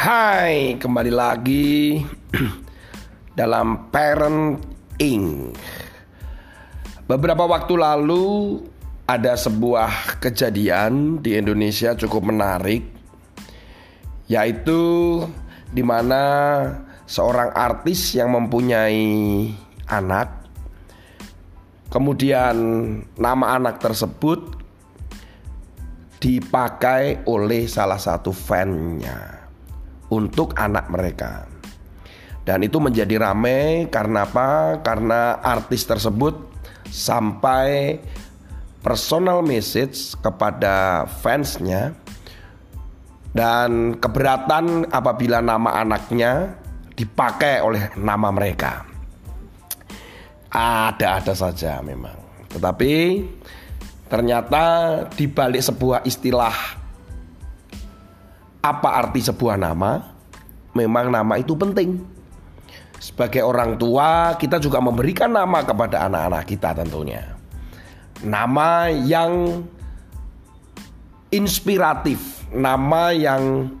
Hai, kembali lagi dalam Parent Inc. Beberapa waktu lalu ada sebuah kejadian di Indonesia cukup menarik yaitu di mana seorang artis yang mempunyai anak kemudian nama anak tersebut dipakai oleh salah satu fannya untuk anak mereka. Dan itu menjadi ramai karena apa? Karena artis tersebut sampai personal message kepada fansnya dan keberatan apabila nama anaknya dipakai oleh nama mereka. Ada-ada saja memang. Tetapi ternyata di balik sebuah istilah apa arti sebuah nama? Memang nama itu penting. Sebagai orang tua, kita juga memberikan nama kepada anak-anak kita tentunya. Nama yang inspiratif, nama yang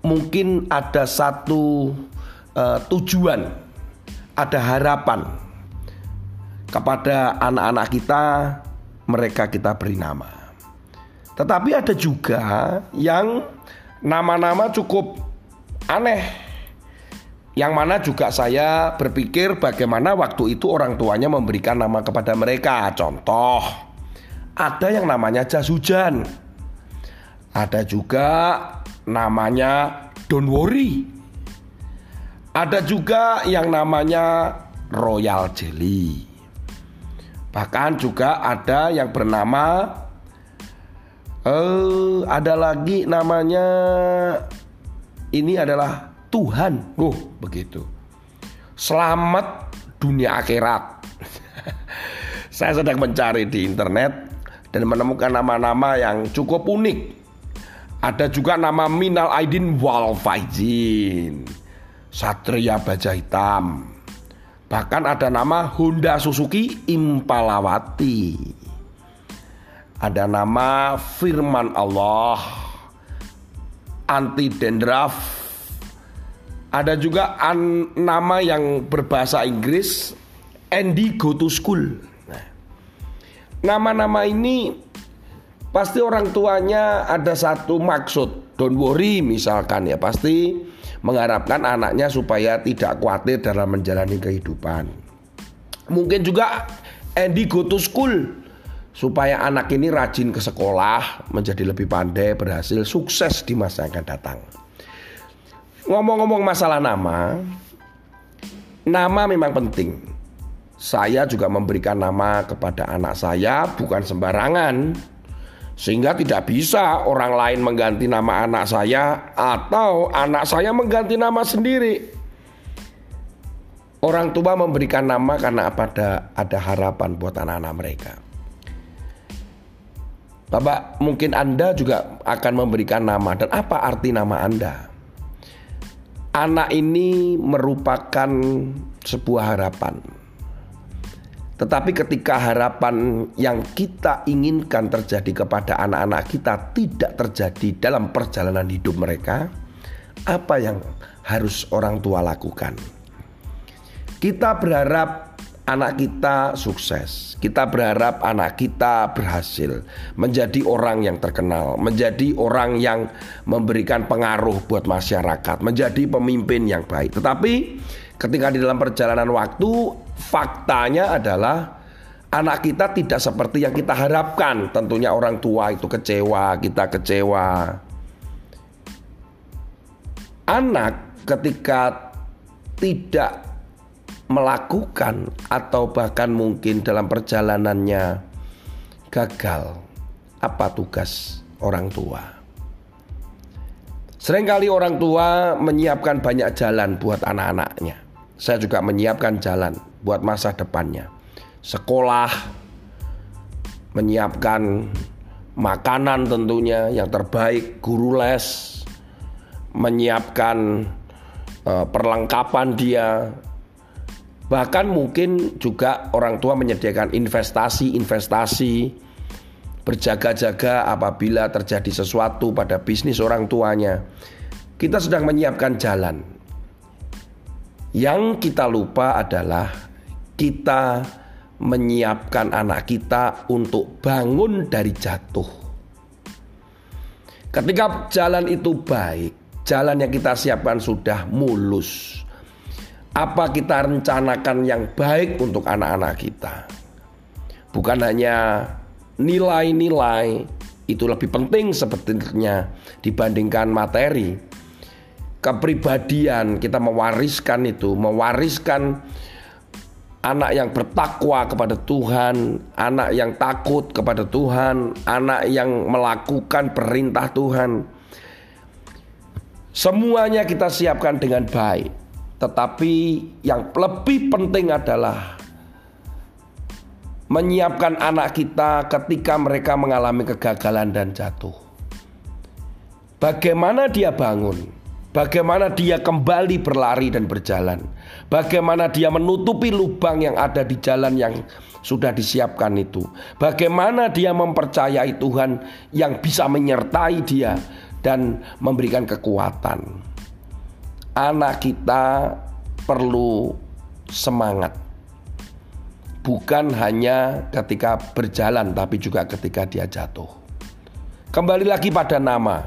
mungkin ada satu uh, tujuan, ada harapan kepada anak-anak kita, mereka kita beri nama. Tetapi ada juga yang nama-nama cukup aneh. Yang mana juga saya berpikir bagaimana waktu itu orang tuanya memberikan nama kepada mereka. Contoh, ada yang namanya jas hujan. Ada juga namanya don't worry. Ada juga yang namanya royal jelly. Bahkan juga ada yang bernama Uh, ada lagi namanya ini adalah Tuhan. Oh, begitu. Selamat dunia akhirat. Saya sedang mencari di internet dan menemukan nama-nama yang cukup unik. Ada juga nama Minal Aidin Wal Faizin, Satria Baja Hitam. Bahkan ada nama Honda Suzuki Impalawati ada nama firman Allah anti dendraf ada juga an nama yang berbahasa Inggris Andy go to school. Nah, nama-nama ini pasti orang tuanya ada satu maksud. Don't worry misalkan ya pasti mengharapkan anaknya supaya tidak khawatir dalam menjalani kehidupan. Mungkin juga Andy go to school supaya anak ini rajin ke sekolah, menjadi lebih pandai, berhasil, sukses di masa yang akan datang. Ngomong-ngomong masalah nama, nama memang penting. Saya juga memberikan nama kepada anak saya bukan sembarangan. Sehingga tidak bisa orang lain mengganti nama anak saya atau anak saya mengganti nama sendiri. Orang tua memberikan nama karena ada ada harapan buat anak-anak mereka. Bapak, mungkin Anda juga akan memberikan nama dan apa arti nama Anda? Anak ini merupakan sebuah harapan. Tetapi ketika harapan yang kita inginkan terjadi kepada anak-anak kita tidak terjadi dalam perjalanan hidup mereka, apa yang harus orang tua lakukan? Kita berharap anak kita sukses. Kita berharap anak kita berhasil menjadi orang yang terkenal, menjadi orang yang memberikan pengaruh buat masyarakat, menjadi pemimpin yang baik. Tetapi ketika di dalam perjalanan waktu, faktanya adalah anak kita tidak seperti yang kita harapkan. Tentunya orang tua itu kecewa, kita kecewa. Anak ketika tidak melakukan atau bahkan mungkin dalam perjalanannya gagal, apa tugas orang tua? Seringkali orang tua menyiapkan banyak jalan buat anak-anaknya. Saya juga menyiapkan jalan buat masa depannya. Sekolah, menyiapkan makanan tentunya yang terbaik, guru les, menyiapkan uh, perlengkapan dia Bahkan mungkin juga orang tua menyediakan investasi-investasi berjaga-jaga apabila terjadi sesuatu pada bisnis orang tuanya. kita sedang menyiapkan jalan. Yang kita lupa adalah kita menyiapkan anak kita untuk bangun dari jatuh. Ketika jalan itu baik, jalan yang kita siapkan sudah mulus. Apa kita rencanakan yang baik untuk anak-anak kita? Bukan hanya nilai-nilai itu lebih penting sebetulnya dibandingkan materi. Kepribadian kita mewariskan itu, mewariskan anak yang bertakwa kepada Tuhan, anak yang takut kepada Tuhan, anak yang melakukan perintah Tuhan. Semuanya kita siapkan dengan baik, tetapi yang lebih penting adalah menyiapkan anak kita ketika mereka mengalami kegagalan dan jatuh. Bagaimana dia bangun? Bagaimana dia kembali berlari dan berjalan? Bagaimana dia menutupi lubang yang ada di jalan yang sudah disiapkan itu? Bagaimana dia mempercayai Tuhan yang bisa menyertai dia dan memberikan kekuatan? Anak kita perlu semangat, bukan hanya ketika berjalan, tapi juga ketika dia jatuh. Kembali lagi pada nama,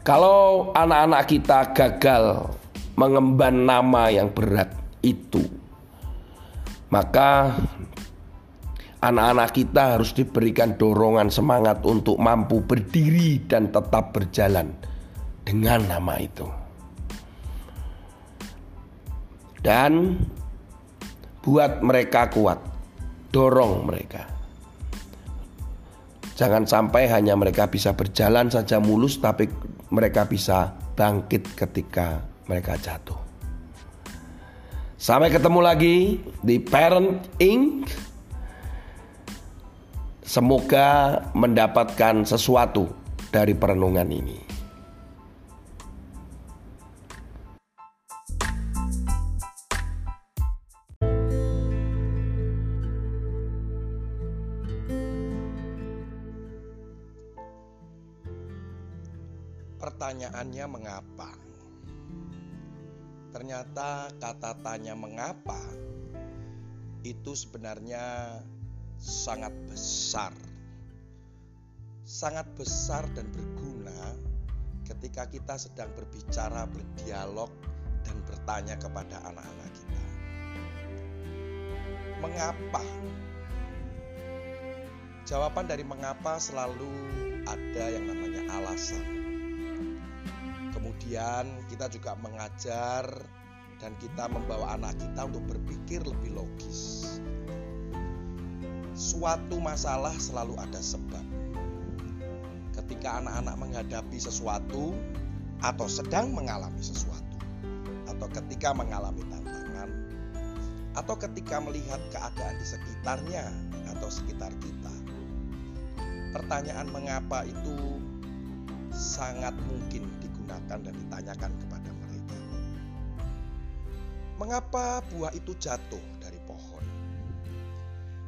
kalau anak-anak kita gagal mengemban nama yang berat itu, maka anak-anak kita harus diberikan dorongan semangat untuk mampu berdiri dan tetap berjalan dengan nama itu. Dan buat mereka kuat, dorong mereka. Jangan sampai hanya mereka bisa berjalan saja mulus tapi mereka bisa bangkit ketika mereka jatuh. Sampai ketemu lagi di Parent Inc. Semoga mendapatkan sesuatu dari perenungan ini. Pertanyaannya mengapa? Ternyata kata tanya mengapa itu sebenarnya sangat besar. Sangat besar dan berguna ketika kita sedang berbicara, berdialog dan bertanya kepada anak-anak kita. Mengapa? Jawaban dari mengapa selalu ada yang namanya alasan Kemudian kita juga mengajar dan kita membawa anak kita untuk berpikir lebih logis. Suatu masalah selalu ada sebab. Ketika anak-anak menghadapi sesuatu atau sedang mengalami sesuatu, atau ketika mengalami tantangan, atau ketika melihat keadaan di sekitarnya atau sekitar kita, pertanyaan mengapa itu sangat mungkin digunakan dan ditanyakan kepada mereka. Mengapa buah itu jatuh dari pohon?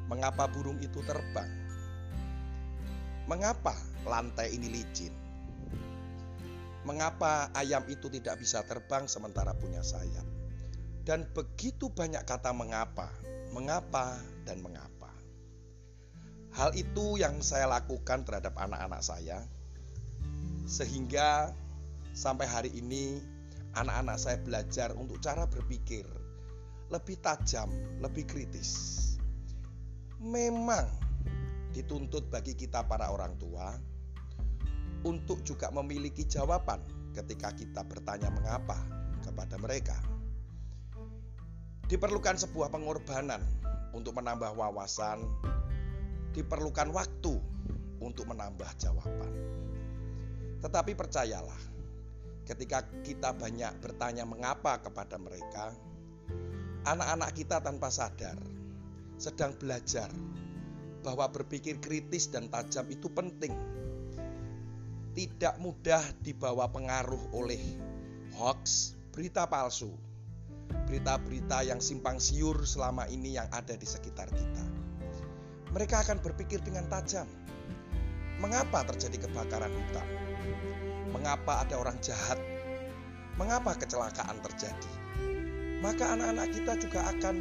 Mengapa burung itu terbang? Mengapa lantai ini licin? Mengapa ayam itu tidak bisa terbang sementara punya sayap? Dan begitu banyak kata mengapa, mengapa, dan mengapa. Hal itu yang saya lakukan terhadap anak-anak saya, sehingga Sampai hari ini anak-anak saya belajar untuk cara berpikir lebih tajam, lebih kritis. Memang dituntut bagi kita para orang tua untuk juga memiliki jawaban ketika kita bertanya mengapa kepada mereka. Diperlukan sebuah pengorbanan untuk menambah wawasan, diperlukan waktu untuk menambah jawaban. Tetapi percayalah, Ketika kita banyak bertanya mengapa kepada mereka, anak-anak kita tanpa sadar sedang belajar bahwa berpikir kritis dan tajam itu penting. Tidak mudah dibawa pengaruh oleh hoax, berita palsu, berita-berita yang simpang siur selama ini yang ada di sekitar kita. Mereka akan berpikir dengan tajam. Mengapa terjadi kebakaran hutan? Mengapa ada orang jahat? Mengapa kecelakaan terjadi? Maka anak-anak kita juga akan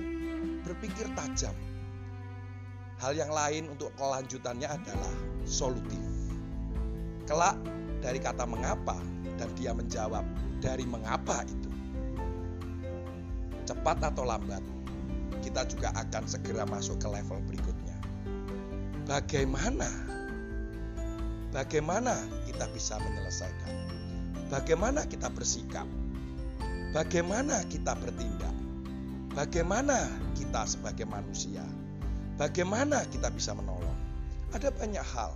berpikir tajam. Hal yang lain untuk kelanjutannya adalah solutif. Kelak dari kata mengapa dan dia menjawab dari mengapa itu. Cepat atau lambat, kita juga akan segera masuk ke level berikutnya. Bagaimana Bagaimana kita bisa menyelesaikan? Bagaimana kita bersikap? Bagaimana kita bertindak? Bagaimana kita sebagai manusia? Bagaimana kita bisa menolong? Ada banyak hal.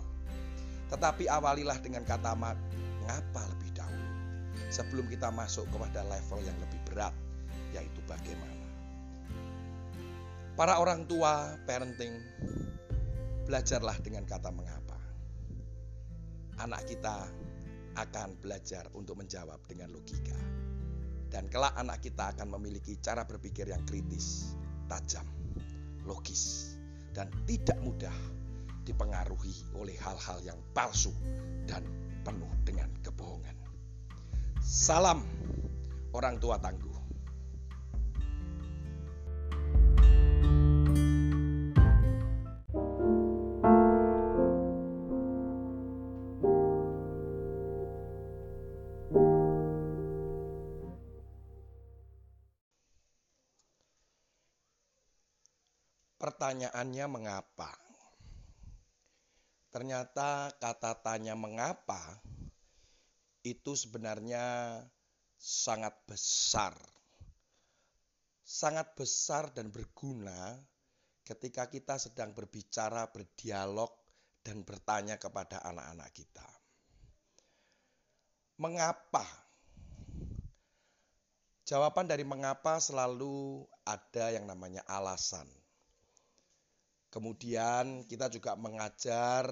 Tetapi awalilah dengan kata mengapa lebih dahulu. Sebelum kita masuk kepada level yang lebih berat, yaitu bagaimana. Para orang tua parenting, belajarlah dengan kata mengapa anak kita akan belajar untuk menjawab dengan logika. Dan kelak anak kita akan memiliki cara berpikir yang kritis, tajam, logis, dan tidak mudah dipengaruhi oleh hal-hal yang palsu dan penuh dengan kebohongan. Salam orang tua tangguh. Pertanyaannya mengapa? Ternyata kata tanya mengapa itu sebenarnya sangat besar. Sangat besar dan berguna ketika kita sedang berbicara, berdialog, dan bertanya kepada anak-anak kita. Mengapa? Jawaban dari mengapa selalu ada yang namanya alasan Kemudian kita juga mengajar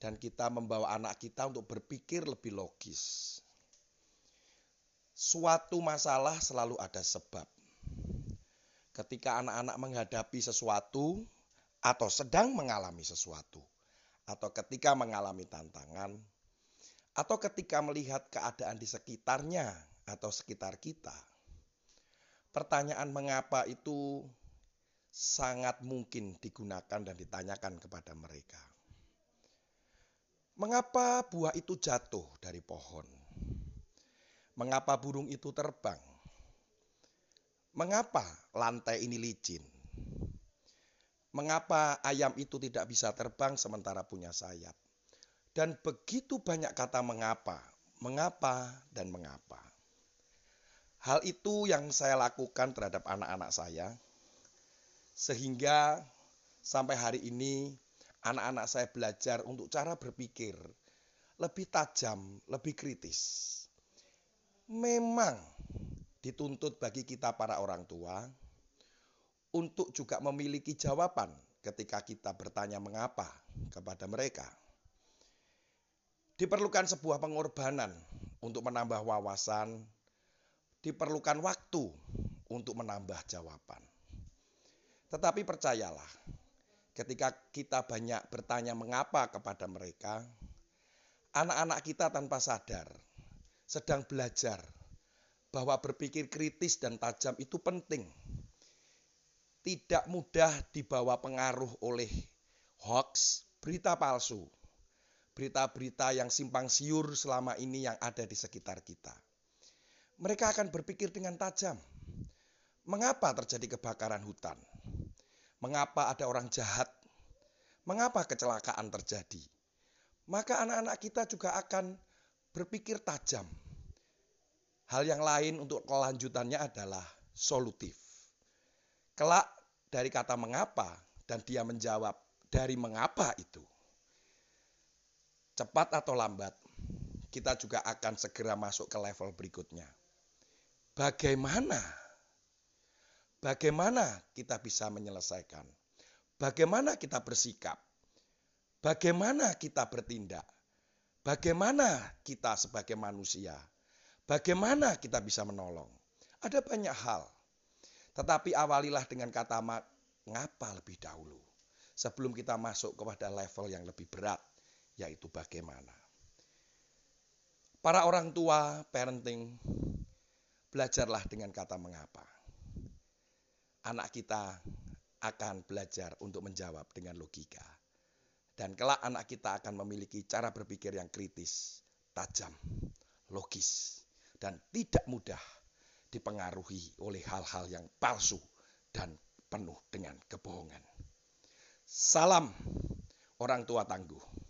dan kita membawa anak kita untuk berpikir lebih logis. Suatu masalah selalu ada sebab. Ketika anak-anak menghadapi sesuatu atau sedang mengalami sesuatu, atau ketika mengalami tantangan, atau ketika melihat keadaan di sekitarnya atau sekitar kita, pertanyaan mengapa itu sangat mungkin digunakan dan ditanyakan kepada mereka. Mengapa buah itu jatuh dari pohon? Mengapa burung itu terbang? Mengapa lantai ini licin? Mengapa ayam itu tidak bisa terbang sementara punya sayap? Dan begitu banyak kata mengapa, mengapa, dan mengapa. Hal itu yang saya lakukan terhadap anak-anak saya sehingga sampai hari ini anak-anak saya belajar untuk cara berpikir lebih tajam, lebih kritis. Memang dituntut bagi kita para orang tua untuk juga memiliki jawaban ketika kita bertanya mengapa kepada mereka. Diperlukan sebuah pengorbanan untuk menambah wawasan, diperlukan waktu untuk menambah jawaban. Tetapi percayalah, ketika kita banyak bertanya mengapa kepada mereka, anak-anak kita tanpa sadar sedang belajar bahwa berpikir kritis dan tajam itu penting. Tidak mudah dibawa pengaruh oleh hoax, berita palsu, berita-berita yang simpang siur selama ini yang ada di sekitar kita. Mereka akan berpikir dengan tajam. Mengapa terjadi kebakaran hutan? Mengapa ada orang jahat? Mengapa kecelakaan terjadi? Maka anak-anak kita juga akan berpikir tajam. Hal yang lain untuk kelanjutannya adalah solutif. Kelak dari kata mengapa dan dia menjawab dari mengapa itu. Cepat atau lambat, kita juga akan segera masuk ke level berikutnya. Bagaimana Bagaimana kita bisa menyelesaikan? Bagaimana kita bersikap? Bagaimana kita bertindak? Bagaimana kita sebagai manusia? Bagaimana kita bisa menolong? Ada banyak hal. Tetapi awalilah dengan kata mengapa lebih dahulu. Sebelum kita masuk kepada level yang lebih berat, yaitu bagaimana. Para orang tua, parenting, belajarlah dengan kata mengapa. Anak kita akan belajar untuk menjawab dengan logika. Dan kelak anak kita akan memiliki cara berpikir yang kritis, tajam, logis, dan tidak mudah dipengaruhi oleh hal-hal yang palsu dan penuh dengan kebohongan. Salam orang tua tangguh.